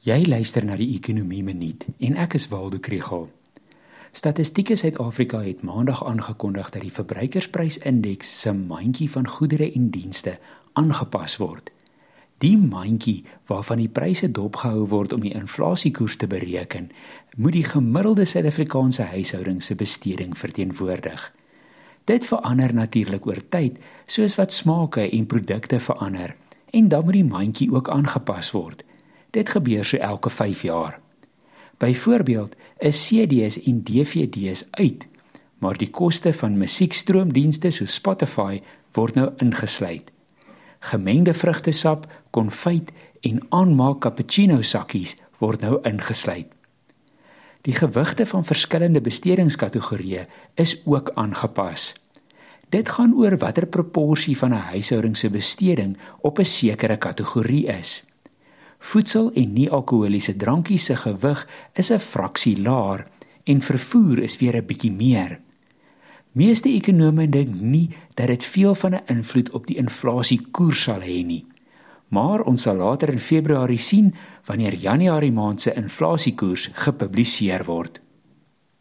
Jy luister na die Ekonomie Minuut en ek is Waldo Krugel. Statistiek Suid-Afrika het Maandag aangekondig dat die verbruikersprysindeks se mandjie van goedere en dienste aangepas word. Die mandjie waarvan die pryse dopgehou word om die inflasiekoers te bereken, moet die gemiddelde Suid-Afrikaanse huishouding se besteding verteenwoordig. Dit verander natuurlik oor tyd, soos wat smake en produkte verander, en dan moet die mandjie ook aangepas word. Dit gebeur so elke 5 jaar. Byvoorbeeld, is CD's en DVD's uit, maar die koste van musiekstroomdienste soos Spotify word nou ingesluit. Gemengde vrugtesap, konfyt en aanmaak cappuccino sakkies word nou ingesluit. Die gewigte van verskillende bestedingskategorieë is ook aangepas. Dit gaan oor watter proporsie van 'n huishouding se besteding op 'n sekere kategorie is. Voedsel en nie-alkoholiese drankies se gewig is 'n fraksie laer en vervoer is weer 'n bietjie meer. Meeste ekonome dink nie dat dit veel van 'n invloed op die inflasiekoers sal hê nie. Maar ons sal later in Februarie sien wanneer Januarie maand se inflasiekoers gepubliseer word.